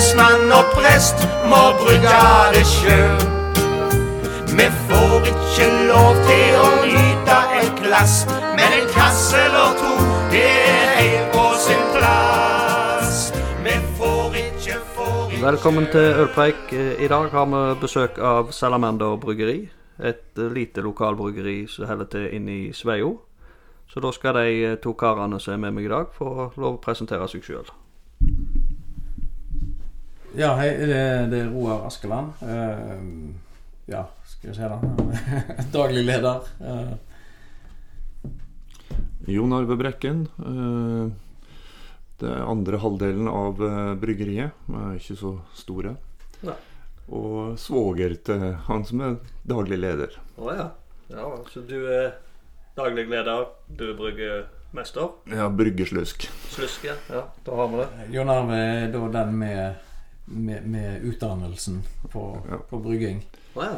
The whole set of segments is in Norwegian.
Lensmann og prest må brygge det sjøl. Vi får ikke lov til å nyte et glass, men en kasse eller to, det er helt på sin plass. Vi får ikke, får ikke Velkommen til Ølpreik. I dag har vi besøk av Salamander bryggeri. Et eh, lite lokalbryggeri som holder til inne i Sveio. Så da skal de eh, to karene som er med meg i dag, få lov å presentere seg sjøl. Ja, hei, det, det er Roar Askeland. Uh, ja, skal vi se da. Daglig leder. Uh. Jon Arve Brekken. Uh, Det er andre halvdelen av bryggeriet. Er ikke så store. Nei. Og svoger til han som er daglig leder. Å ja. ja. Så du er daglig leder, du er bryggemester? Ja, bryggeslusk. Slusk, ja. ja. Da har vi det. Jon Arve er da den med, med, med utdannelsen på, Ja. på brygging. Å ja.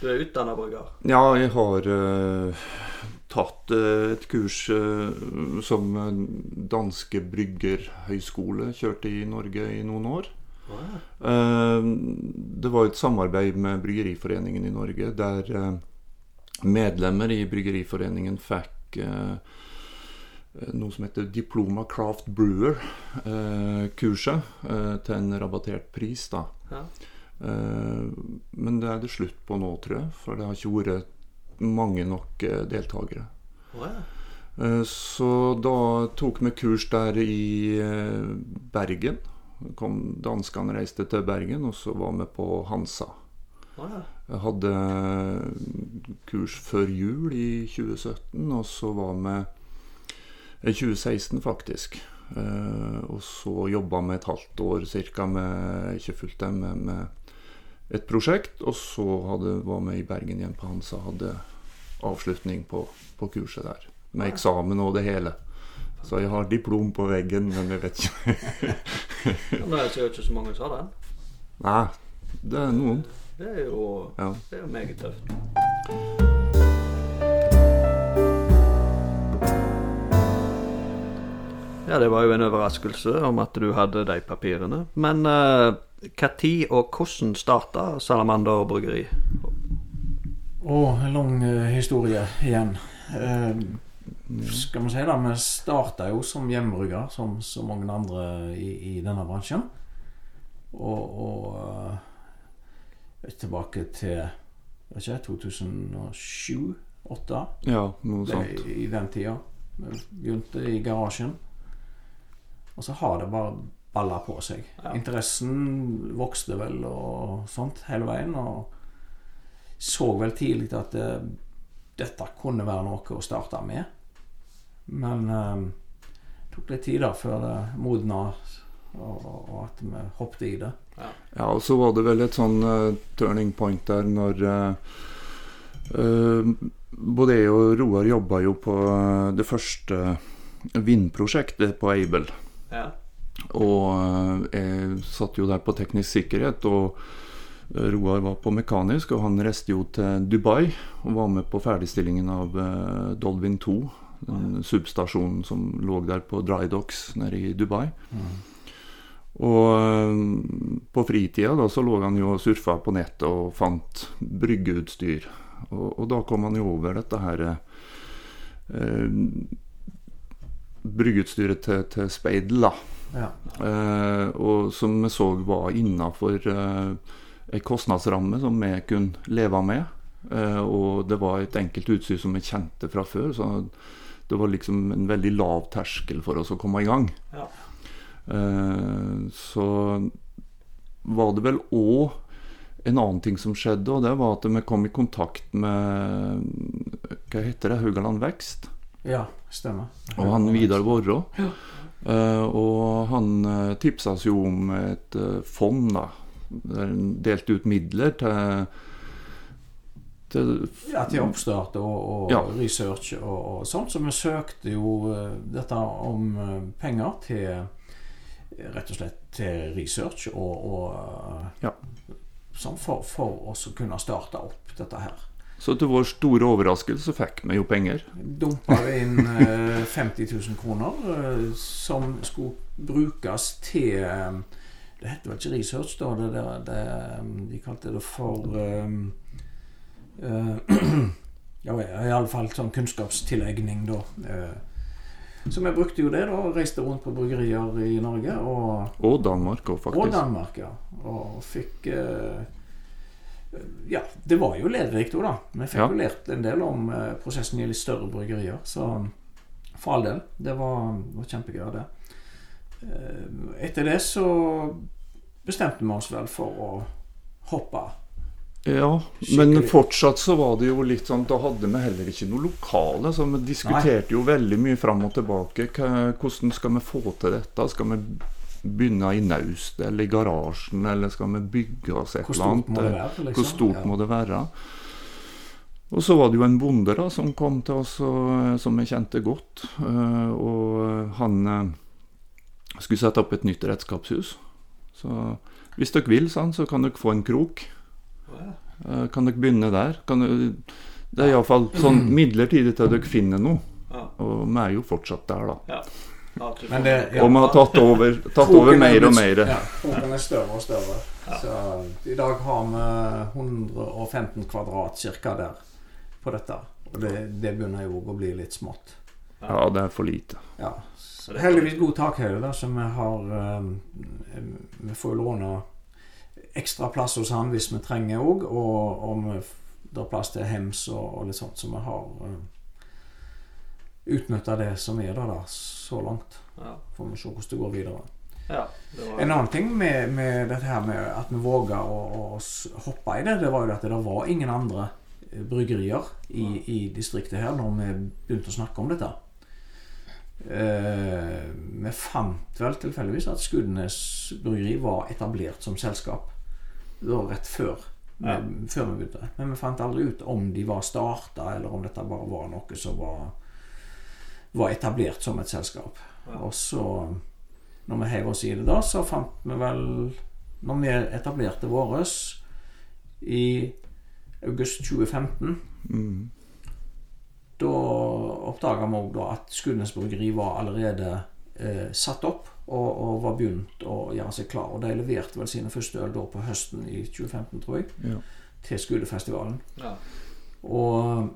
Du er utdanna brygger? Ja, jeg har uh, tatt uh, et kurs uh, som danske bryggerhøyskole kjørte i Norge i noen år. Eh, Det var et samarbeid med Bryggeriforeningen i Norge, der medlemmer i Bryggeriforeningen fikk noe som heter Diploma Craft Brewer-kurset til en rabattert pris. da. Ja. Eh, Men det er det slutt på nå, tror jeg, for det har ikke vært mange nok eh, deltakere. Ja. Eh, Så da tok vi kurs der i eh, Bergen. Kom, danskene reiste til Bergen, og så var vi på Hansa. Jeg hadde kurs før jul i 2017, og så var vi 2016 faktisk. Eh, og så jobba vi et halvt år ca. med ikke fullt det, med, med et prosjekt. Og så hadde, var vi i Bergen igjen på Hansa og hadde avslutning på, på kurset der. Med eksamen og det hele. Så jeg har diplom på veggen, men jeg vet ikke Nå det er jo ikke så mange som har den. Nei, det er noen. Det er jo, Ja. det er jo meget tøft. Ja, det var jo en overraskelse om at du hadde de papirene. Men uh, tid og hvordan starta Salamander bryggeri? Og en lang eh, historie igjen. Uh, skal vi si det, vi starta jo som hjemmebrygger, som så mange andre i, i denne bransjen. Og, og eh, tilbake til ikke, 2007-2008. Ja, noe sånt. I den tida. Vi begynte i garasjen. Og så har det bare balla på seg. Ja. Interessen vokste vel og sånt hele veien. Og så vel tidlig at det, dette kunne være noe å starte med. Men eh, det tok litt tid da før det modna, og, og at vi hoppet i det. Ja, og så var det vel et sånn uh, turning point der når uh, uh, Både jeg og Roar jobba jo på eh, det første vindprosjektet på Aibel. Ja. Og eh, jeg satt jo der på teknisk sikkerhet, og eh, Roar var på mekanisk, og han reiste jo til Dubai og var med på ferdigstillingen av eh, Dolvin 2. Den substasjonen som lå der på Dry Docks nede i Dubai. Og eh, på fritida da så lå han jo og surfa på nettet og fant bryggeutstyr. Og, og da kom han jo over dette her eh, Bryggeutstyret til, til Speidel, da. Ja. Eh, og som vi så var innafor eh, en kostnadsramme som vi kunne leve med. Eh, og det var et enkelt utstyr som vi kjente fra før, så det var liksom en veldig lav terskel for oss å komme i gang. Ja. Eh, så var det vel òg en annen ting som skjedde, og det var at vi kom i kontakt med Hva heter det? Haugaland Vekst. Ja, stemmer. Og han Vidar Vårå. Eh, og han uh, tipsa oss jo om et eh, fond, da. Der han delte ut midler til, til Ja, til oppstart og, og Ja. research og, og sånt. Så vi søkte jo eh, dette om eh, penger til eh, rett og slett til research og, og eh, Ja. sånn for, for oss å kunne starte opp dette her. Så til vår store overraskelse fikk vi jo penger. Dumpa inn eh, 50 000 kroner eh, som skulle brukes til eh, Det heter vel ikke research, da. Det, det, det, de kalte det for um, uh, Ja, iallfall sånn kunnskapstilegning, da. Så vi brukte jo det, da. Reiste rundt på bryggerier i Norge. Og, Og Danmark òg, faktisk. og Danmark, ja. Og fikk uh, Ja, det var jo lærerikt òg, da. Vi fikk Ja. jo lært en del om uh, prosessen i litt større bryggerier. Så for all del. Det var, var kjempegøy, det. Eh, Etter det så bestemte vi oss vel for å hoppe. Ja, Skikkelig. men fortsatt så var det jo litt sånn Da hadde vi heller ikke noe lokale. Så vi diskuterte jo veldig mye fram og tilbake. Hvordan skal vi få til dette? Skal vi begynne i naustet eller i garasjen, eller skal vi bygge oss et eller annet? være? Liksom? Hvor stort ja. må det være? Og så var det jo en bonde da som kom til oss, og, som vi kjente godt. eh, Og han eh, skulle sette opp et nytt redskapshus. Så hvis dere vil, sånn, så kan dere få en krok. Eh, Kan dere begynne der? Kan dere, det er iallfall sånn midlertidig til dere finner noe. Og vi er jo fortsatt der, da. Men det- ja. Og vi har tatt over, tatt over er mer og mer. Ja, kroken er større og større. Så i dag har vi 115 kvadrat ca. der på dette. Og det, det begynner jo å bli litt smått. Ja, det er for lite. Ja. Så heldigvis god takhøyde, da, så vi har um, Vi får jo låne ekstra plass hos han hvis vi trenger òg, og om det er plass til hems og, og litt sånt, så vi har utnytta det som er der da, så langt. Ja. Får vi se hvordan det går videre. ja, det var En annen ting med, med dette her med at vi våga å, å hoppe i det, det var jo at det var ingen andre eh, bryggerier i, i distriktet her når vi begynte å snakke om dette. Eh, vi fant vel tilfeldigvis at Skudenes bryggeri var etablert som selskap. Var rett før, Ja. vi, før vi begynte. Men vi fant aldri ut om de var starta, eller om dette bare var noe som var, var etablert som et selskap. Ja. Og så, når vi heiv oss i det da, så fant vi vel Når vi etablerte våres i august 2015 Mm. da oppdaga vi òg at Skudenes bryggeri var allerede eh, satt opp og, og var begynt å gjøre seg klar. Og de leverte vel sine første øl da på høsten i 2015, tror jeg, Ja. til Skudefestivalen. ja. Og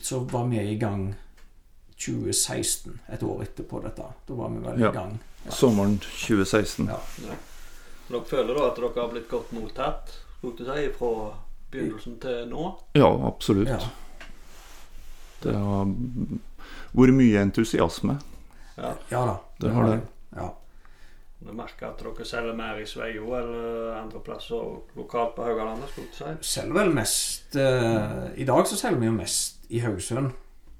så var vi i gang 2016, et år etterpå dette. Da var vi vel Ja. i gang. Ja. Sommeren 2016. Ja. Dere føler da at dere har blitt godt mottatt skulle du si, fra begynnelsen til nå? Ja, absolutt. Ja. Det har vært mye entusiasme. Ja. ja da. Det har det. Ja. Du merker at dere selger mer i Sveio eller andre plasser lokalt på Haugalandet? skulle du si? Selger vel mest eh, I dag så selger vi jo mest i Haugesund.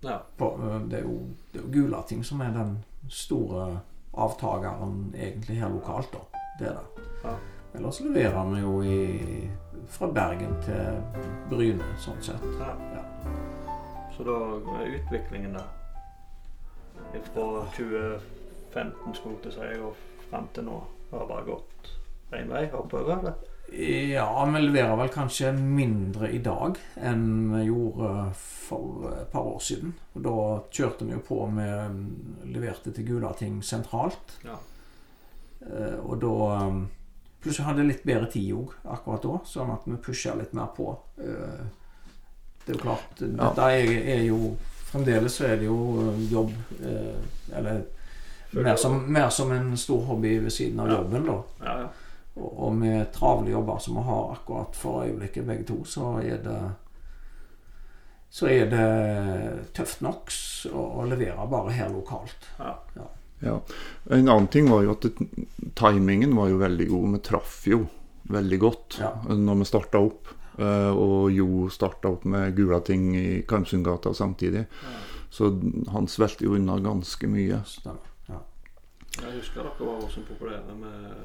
Ja. På, eh, det er jo, det er jo Gulating som er den store avtakeren egentlig her lokalt, da. Det er det. Ja. Ellers leverer vi jo i, fra Bergen til Bryne, sånn sett. ja. Ja. Så da er utviklingen der fra 2015 skulle jeg si, og frem til nå har bare gått én vei oppover? eller? Ja, vi leverer vel kanskje mindre i dag enn vi gjorde for et par år siden. Og da kjørte vi jo på med Leverte til Gulating sentralt. Ja. Eh, Og da pluss Plutselig hadde jeg litt bedre tid òg akkurat da, sånn at vi pusha litt mer på. Eh, Det er jo klart Dette er, er jo Fremdeles så er det jo eh, jobb eh, Eller mer som, mer som en stor hobby ved siden av Ja. jobben, da. Ja, ja. Og, og med travle jobber som vi har akkurat for øyeblikket begge to, så er det så er det tøft nok å, å levere bare her lokalt. Ja. En annen ting var jo at det, timingen var jo veldig god. Vi traff jo veldig godt Ja. når vi starta opp. Eh, og Jo starta opp med Gulating i Karmsundgata samtidig. Så han svelgte jo unna ganske mye. Stemmer. Jeg husker dere var også populære med,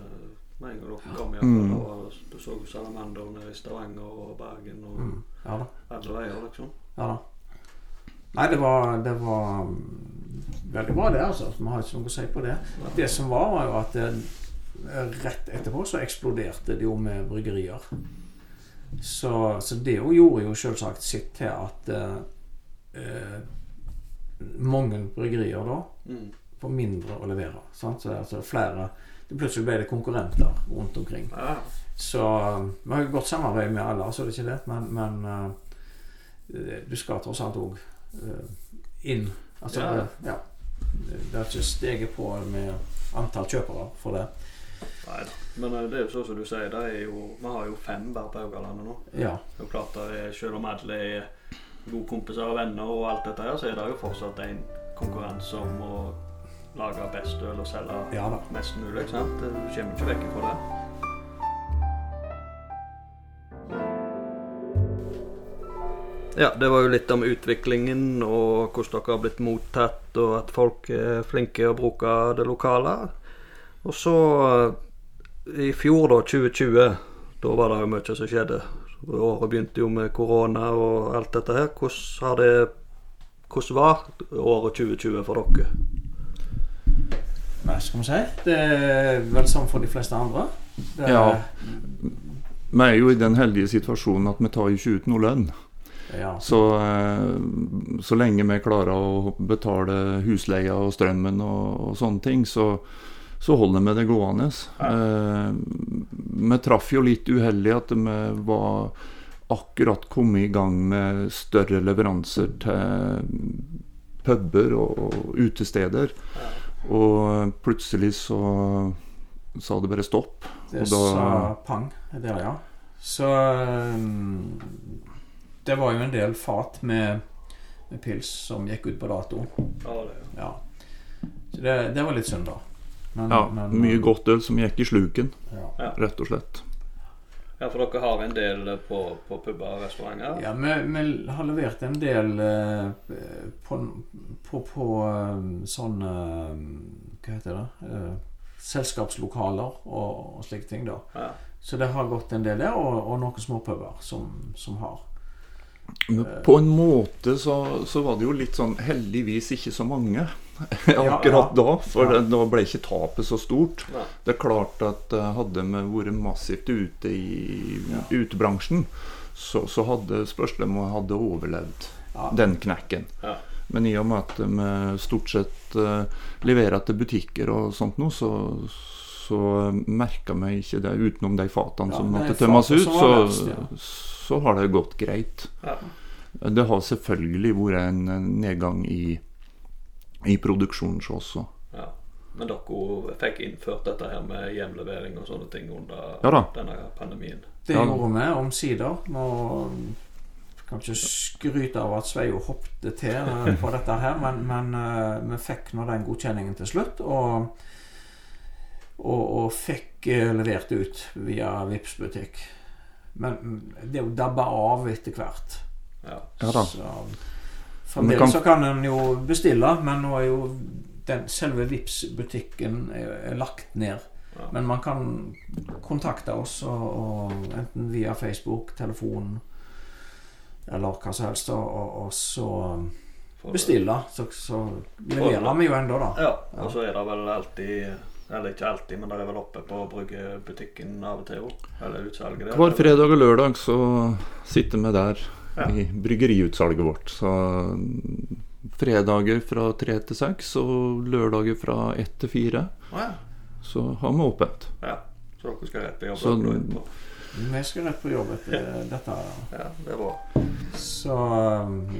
med en gang dere kom. hjem. Mm. Og Du så Salamanderne i Stavanger og Bergen og Mm. Ja da. alle veier, liksom. Ja da. Nei, det var, det var mm, veldig bra, det. altså. Vi har ikke noe å si på det. Det som var, var jo at det, rett etterpå så eksploderte det jo med bryggerier. Så, så det jo gjorde jo selvsagt sitt til at eh, eh, mange bryggerier da Mm. For mindre å levere. Sant? Så altså flere det Plutselig ble det konkurrenter rundt omkring. Ja. Så um, vi har jo godt samarbeid med alle, så det er ikke det. Men, men uh, du skal tross alt òg uh, inn. Altså, Ja. det- ja. Det er ikke steget på med antall kjøpere for det. Nei da. Men eh, det er jo sånn som du sier, det er jo, vi har jo fem bare på Haugalandet nå. Ja. Det er jo klart det er, Selv om alle er gode kompiser og venner, og alt dette her, så er det jo fortsatt en konkurranse om å lage best øl og selge ja mest mulig. sant? Du kommer ikke vekk fra det. Ja, det var jo litt om utviklingen og hvordan dere har blitt mottatt, og at folk er flinke å bruke det lokale. Og så i fjor, da, 2020, da var det jo mye som skjedde. Året begynte jo med korona og alt dette her. Hvordan har det Hvordan var året 2020 for dere? Hva skal vi si? Det er vel som for de fleste andre. Det er, Ja. Vi er jo i den heldige situasjonen at vi tar jo ikke ut noe lønn. ja. Så, eh, så lenge vi klarer å betale husleia og strømmen og, og sånne ting, så, så holder vi det gående. Eh, vi traff jo litt uheldig at vi var akkurat kommet i gang med større leveranser til puber og, og utesteder. Og plutselig så sa det bare stopp. Det Og da- sa pang der, ja. Så um, Det var jo en del fat med, med pils som gikk ut på dato. Ja, det, Ja. Så det, det var litt synd, da. Men, Ja, men- mye godt øl som gikk i sluken, Ja. rett og slett. Ja, for dere har en del på, på puber og restauranter? Ja, vi, vi har levert en del eh, på, på, på sånn eh, Hva heter det? Eh, selskapslokaler og, og slike ting, da. Ja. Så det har gått en del der, og, og noen småpuber som, som har. Men på en måte så, så var det jo litt sånn heldigvis ikke så mange akkurat da. For Ja. da ble ikke tapet så stort. Ja. Det er klart at eh, hadde vi vært massivt ute i Ja. utebransjen, så, så hadde spørs det om vi hadde overlevd den knekken. Ja. Men i og med at vi stort sett eh, leverer til butikker og sånt nå, så, så merka vi ikke det utenom de fatene som måtte tømmes ut. Så, ja. så har det gått greit. Ja. Det har selvfølgelig vært en nedgang i, i produksjonen så også. Ja. Men dere fikk innført dette her med hjemlevering og sånne ting under Ja da. denne pandemien? Det gjorde vi omsider. Nå kan ikke skryte av at Sveio hoppet til eh, på dette her, men, men eh, vi fikk nå den godkjenningen til slutt. Og, og, og fikk eh, levert ut via Vipps butikk. Men det dabba av etter hvert. Ja. Ja da. Så Fremdeles kan- så kan en jo bestille, men nå er jo den selve vips butikken er, er lagt ned. Ja. Men man kan kontakte oss, og, og enten via Facebook, telefon eller hva som helst, og, og, så bestille. Så, så leverer vi jo ennå, da. Ja, og så er det vel alltid Eller ikke alltid, men det er vel oppe på bryggebutikken av og til òg? Eller utsalget der? Hver fredag og lørdag så sitter vi der Ja. i bryggeriutsalget vårt. Så fredager fra tre til seks og lørdager fra ett til fire ja. så har vi åpent. ja. Så dere skal rett på jobb? Så- etterpå? Vi skal rett på jobb etter dette. Ja, det er bra. Så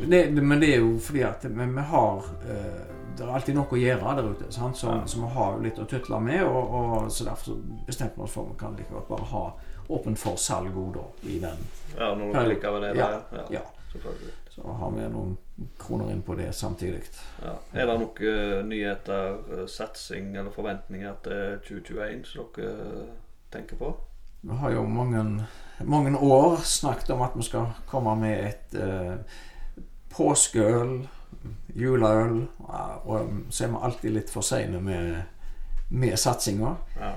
det, Men det er jo fordi at vi, vi har eh, Det er alltid noe å gjøre der ute. Sant? Så, Ja. så vi har litt å tutle med. Og, og så Derfor så bestemte vi oss for at vi kan like godt bare ha åpent for salg òg, da. I den. Ja, når dere klikker ved det der? Ja, ja. selvfølgelig. Så har vi noen kroner inn på det samtidig. Ja. Er det noen eh, nyheter, eh, satsing eller forventninger til 2021 som dere eh, tenker på? Vi har jo mange, mange år snakket om at vi skal komme med et eh, påskeøl, juleøl, og så er vi alltid litt for seine med, med satsinga. Ja.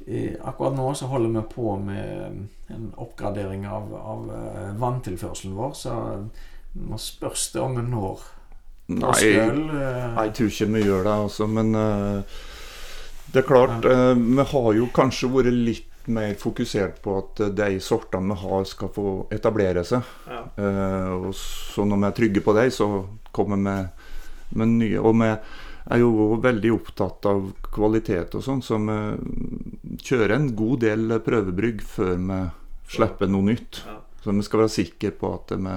Akkurat nå så holder vi på med en oppgradering av, av eh, vanntilførselen vår, så nå spørs det om vi når Nei, eh, jeg tror ikke vi gjør det, altså. Men uh, det er klart, uh, vi har jo kanskje vært litt mer fokusert på at de sortene vi har, skal få etablere seg. Ja. Uh, og så når vi er trygge på dem, så kommer vi med nye. Og vi, er jo også veldig opptatt av kvalitet og sånn, så vi kjører en god del prøvebrygg før vi slipper noe nytt. Så vi skal være sikre på at det vi,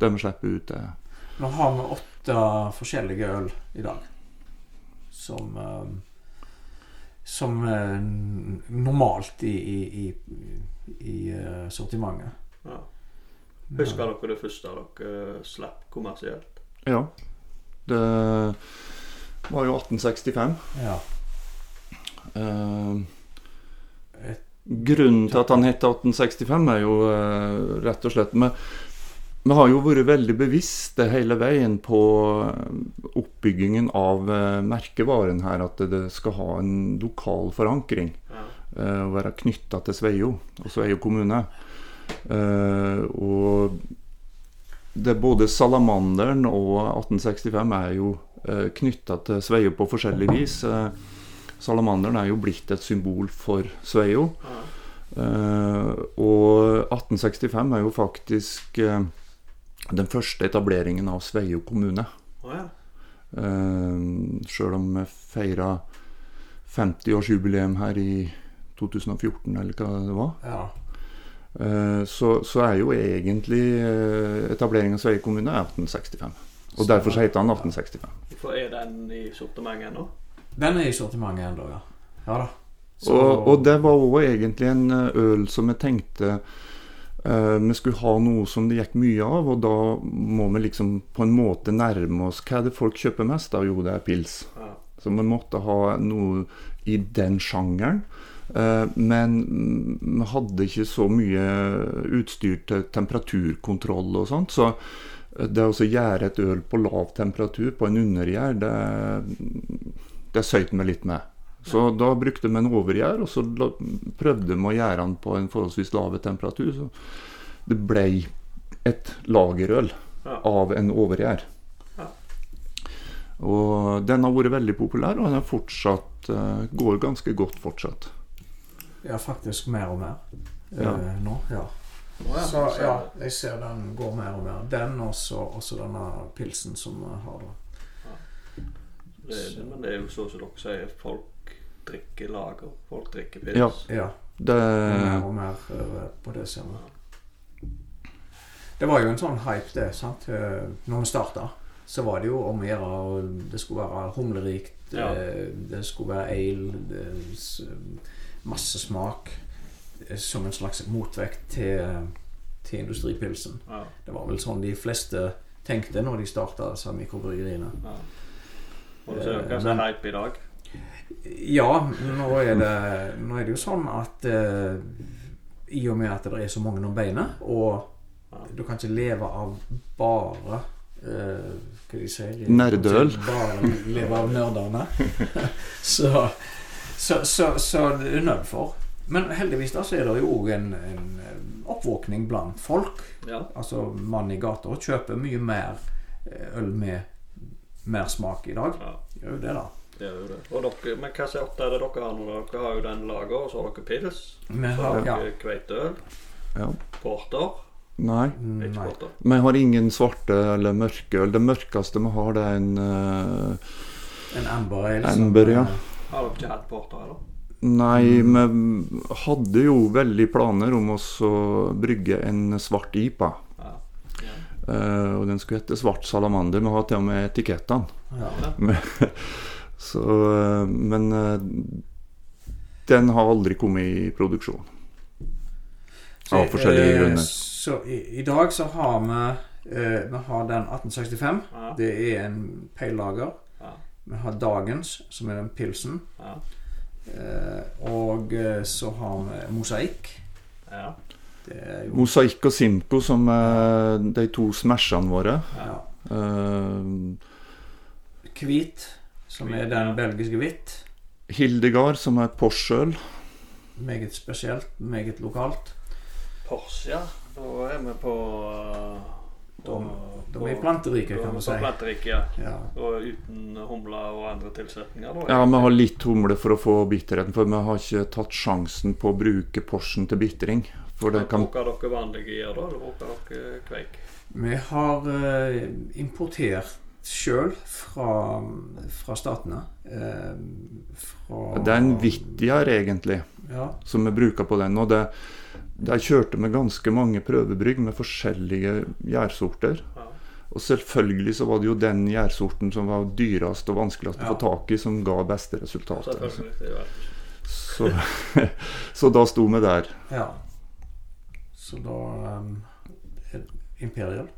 det vi slipper ut, er Nå har vi åtte forskjellige øl i dag. Som eh, Som eh, normalt i, i, i, i eh, sortimentet. Ja. Husker dere det første dere slapp kommersielt? Ja. Det var jo 1865. Ja. Eh, grunnen til at han heter 1865, er jo eh, rett og slett Vi, vi har jo vært veldig bevisste hele veien på eh, oppbyggingen av eh, merkevaren her. At det skal ha en lokal forankring. Ja. Uh, være knytta til Sveio og Sveio kommune. Uh, og det både Salamanderen og 1865 er jo knytta til Sveio på forskjellig vis. Eh, Salamanderen er jo blitt et symbol for Sveio. Eh, og 1865 er jo faktisk eh, den første etableringen av Sveio kommune. Ja. Uh, Sjøl om vi feira 50-årsjubileum her i 2014, eller hva det var. ja. Eh, så, så er jo egentlig etableringen av Sveio kommune er 1865. Og derfor så heter han 1865. For er den i sortimentet ennå? Den er i sortimentet ennå, ja. Ja da. Så- Og, og det var òg egentlig en eh, øl som jeg tenkte eh, vi skulle ha noe som det gikk mye av, og da må vi liksom på en måte nærme oss Hva er det folk kjøper mest av? Jo, det er pils. Ja. Så vi måtte ha noe i den sjangeren. Eh, men vi hadde ikke så mye utstyr til temperaturkontroll og sånt. Så det å gjære et øl på lav temperatur på en undergjær, det, det søyt vi litt med. Så da brukte vi en overgjær, og så prøvde vi å gjære den på en forholdsvis lave temperatur. Så det ble et lagerøl Ja. av en overgjær. Ja. Og den har vært veldig populær, og den er fortsatt, eh, går ganske godt fortsatt. Ja, faktisk mer og mer eh, Ja. nå. Ja. Så ja, jeg ser den går mer og mer. Den og så også denne pilsen som vi har da. Det, det, men det er jo så som dere sier, folk drikker lager. Folk drikker pils. Ja. Ja, Det, mer og mer eh, på det ser vi. Det var jo en sånn hype, det. sant? Eh, Når vi starta, så var det jo om å gjøre Det skulle være humlerikt, Ja. eh, det skulle være ale, det, masse smak. Eh, Som en slags motvekt til, til industripilsen. Ja. Det var vel sånn de fleste tenkte når de starta disse mikrobryggeriene. Ja. Og så er det som men- hype i dag. Ja, nå er det, nå er det jo sånn at eh, i og med at det er så mange om beinet, og Ja. du kan ikke leve av bare eh, Hva de sier Nerdøl. Bare leve av nerdene. så, så, så, så det er nødt for. Men heldigvis da så er det jo òg en, en eh, oppvåkning blant folk. Ja. Altså mann i gata kjøper mye mer eh, øl med mer smak i dag. ja. Gjør jo det, da. Det jo det. Og dere, men hva sorte er det dere har nå? Dere har jo den lager, og så har dere pils. Vi Så har dere ja, kveiteøl. ja. Porter. Nei. Nei. Vi har ingen svarte eller mørke øl. Det mørkeste vi har, det er en uh, En amber ale. som, Amber, ja. eh, Har dere ikke hatt porter, eller? Nei, vi hadde jo veldig planer om å brygge en svart IPA. Ja. ja. Uh, og den skulle hete Svart salamander. Vi har til og med etikettene. Ja. Så, eh, men uh, den har aldri kommet i produksjon. Så, Av forskjellige eh, grunner. Så i, i dag så har vi eh, Vi har den 1865. Ja. Det er en pale-lager. Ja. Vi har dagens, som er den pilsen. Ja. Eh, og eh, så har vi mosaikk. ja. Er jo Mosaikk og Simco som er de to smashene våre. ja. Uh, Hvit, som er den belgiske hvitt. Hildegard som er Porsche-øl. Meget spesielt, meget lokalt. Porsche, ja. Da er vi på Da, da er planterike, kan man si. Planterike, ja. Ja. Og uten humler og andre tilsetninger. Da. Ja, vi har litt humle for å få bitterheten, for vi har ikke tatt sjansen på å bruke Porschen til bitring. For det kan Bruker dere vanlige gjær, da? Eller bruker dere kveik? Vi har eh, importert sjøl fra, fra statene. Eh, fra, Det er en Vittier, egentlig, Ja, som vi bruker på den. Og det, der kjørte vi ganske mange prøvebrygg med forskjellige gjærsorter. Ja. Og selvfølgelig så var det jo den gjærsorten som var dyrest og vanskeligst å få tak i, som ga beste alt. Så, så da sto vi der. ja. Så da um, Imperial.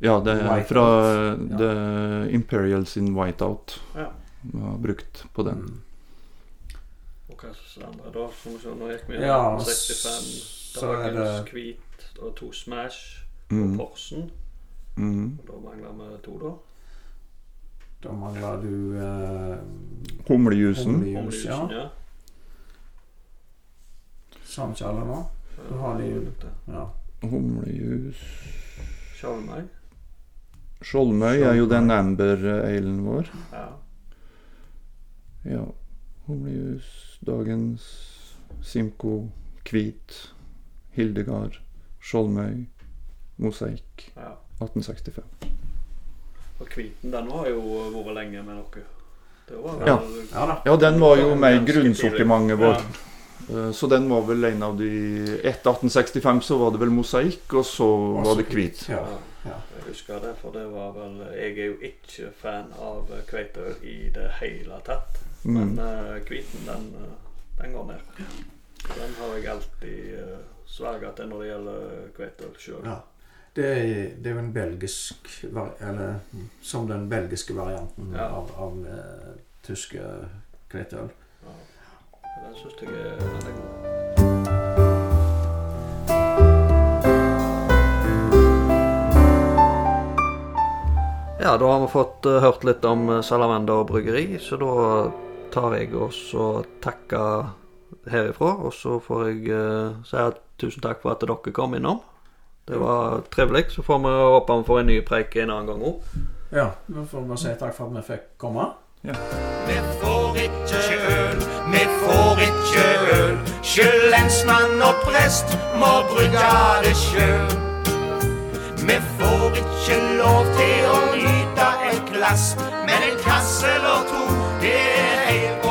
Ja, det er Whiteout. fra Ja. The Imperials in Whiteout. Ja. Vi har brukt på den. Mm. Og hva slags andre da? Skal vi se, nå gikk vi Ja, 65 så er dagens hvit og to Smash og Mm. Porsen. Mm. Og da mangler vi to, da. Da mangler du eh, Humlejusen. Humlejus, ja. Ja. Sa vi ikke alle nå? Du har de ute Ja. Humlejus Skjolmøy. Skjoldmøy er jo den amber-ailen vår. Ja. Ja. Humlejus, dagens Simco, Hvit, Hildegard, Skjoldmøy, Mosaikk. ja. 1865. Og Kviten den har jo vært lenge med dere. Var Ja. ja da. Ja, den var jo med i grunnsortimentet vårt. Ja. Eh, Så den var vel en av de Etter 1865 så var det vel mosaikk, og så var det hvit. Ja. Ja. Ja. Jeg husker det, for det var vel Jeg er jo ikke fan av hveteøl i det hele tatt. Men Mm. eh, den, eh, den går ned. Den har jeg alltid uh, sverga til når det gjelder hveteøl sjøl. Ja. Det er, det er jo en belgisk Eller som den belgiske varianten Ja. av, av uh, tyske hveteøl. Den syns jeg er veldig god. Ja, da har vi fått uh, hørt litt om eh, Salamander bryggeri, så da tar jeg oss og takker herifra. Og så får jeg uh, si at tusen takk for at dere kom innom. Det var trivelig. Så får vi håpe vi får en ny preik en annen gang òg. Ja, da får vi si takk for at vi fikk komme. Vi får ikke øl, vi får ikke øl. Sjøl lensmann og prest må brygge det sjøl. Vi får ikke lov til å nyte et glass, men en kasse eller to, det er helt